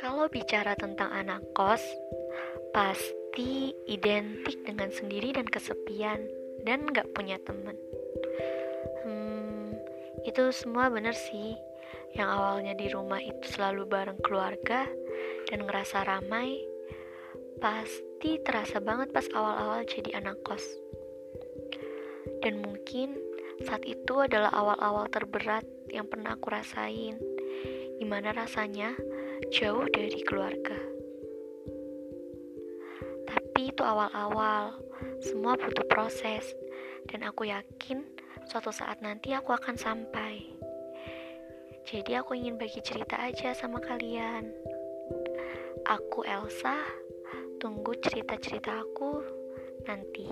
Kalau bicara tentang anak kos, pasti identik dengan sendiri dan kesepian dan gak punya temen. Hmm, itu semua bener sih. Yang awalnya di rumah itu selalu bareng keluarga dan ngerasa ramai, pasti terasa banget pas awal-awal jadi anak kos. Dan mungkin saat itu adalah awal-awal terberat yang pernah aku rasain. Gimana rasanya jauh dari keluarga. Tapi itu awal-awal, semua butuh proses, dan aku yakin suatu saat nanti aku akan sampai. Jadi aku ingin bagi cerita aja sama kalian. Aku Elsa, tunggu cerita-cerita aku nanti.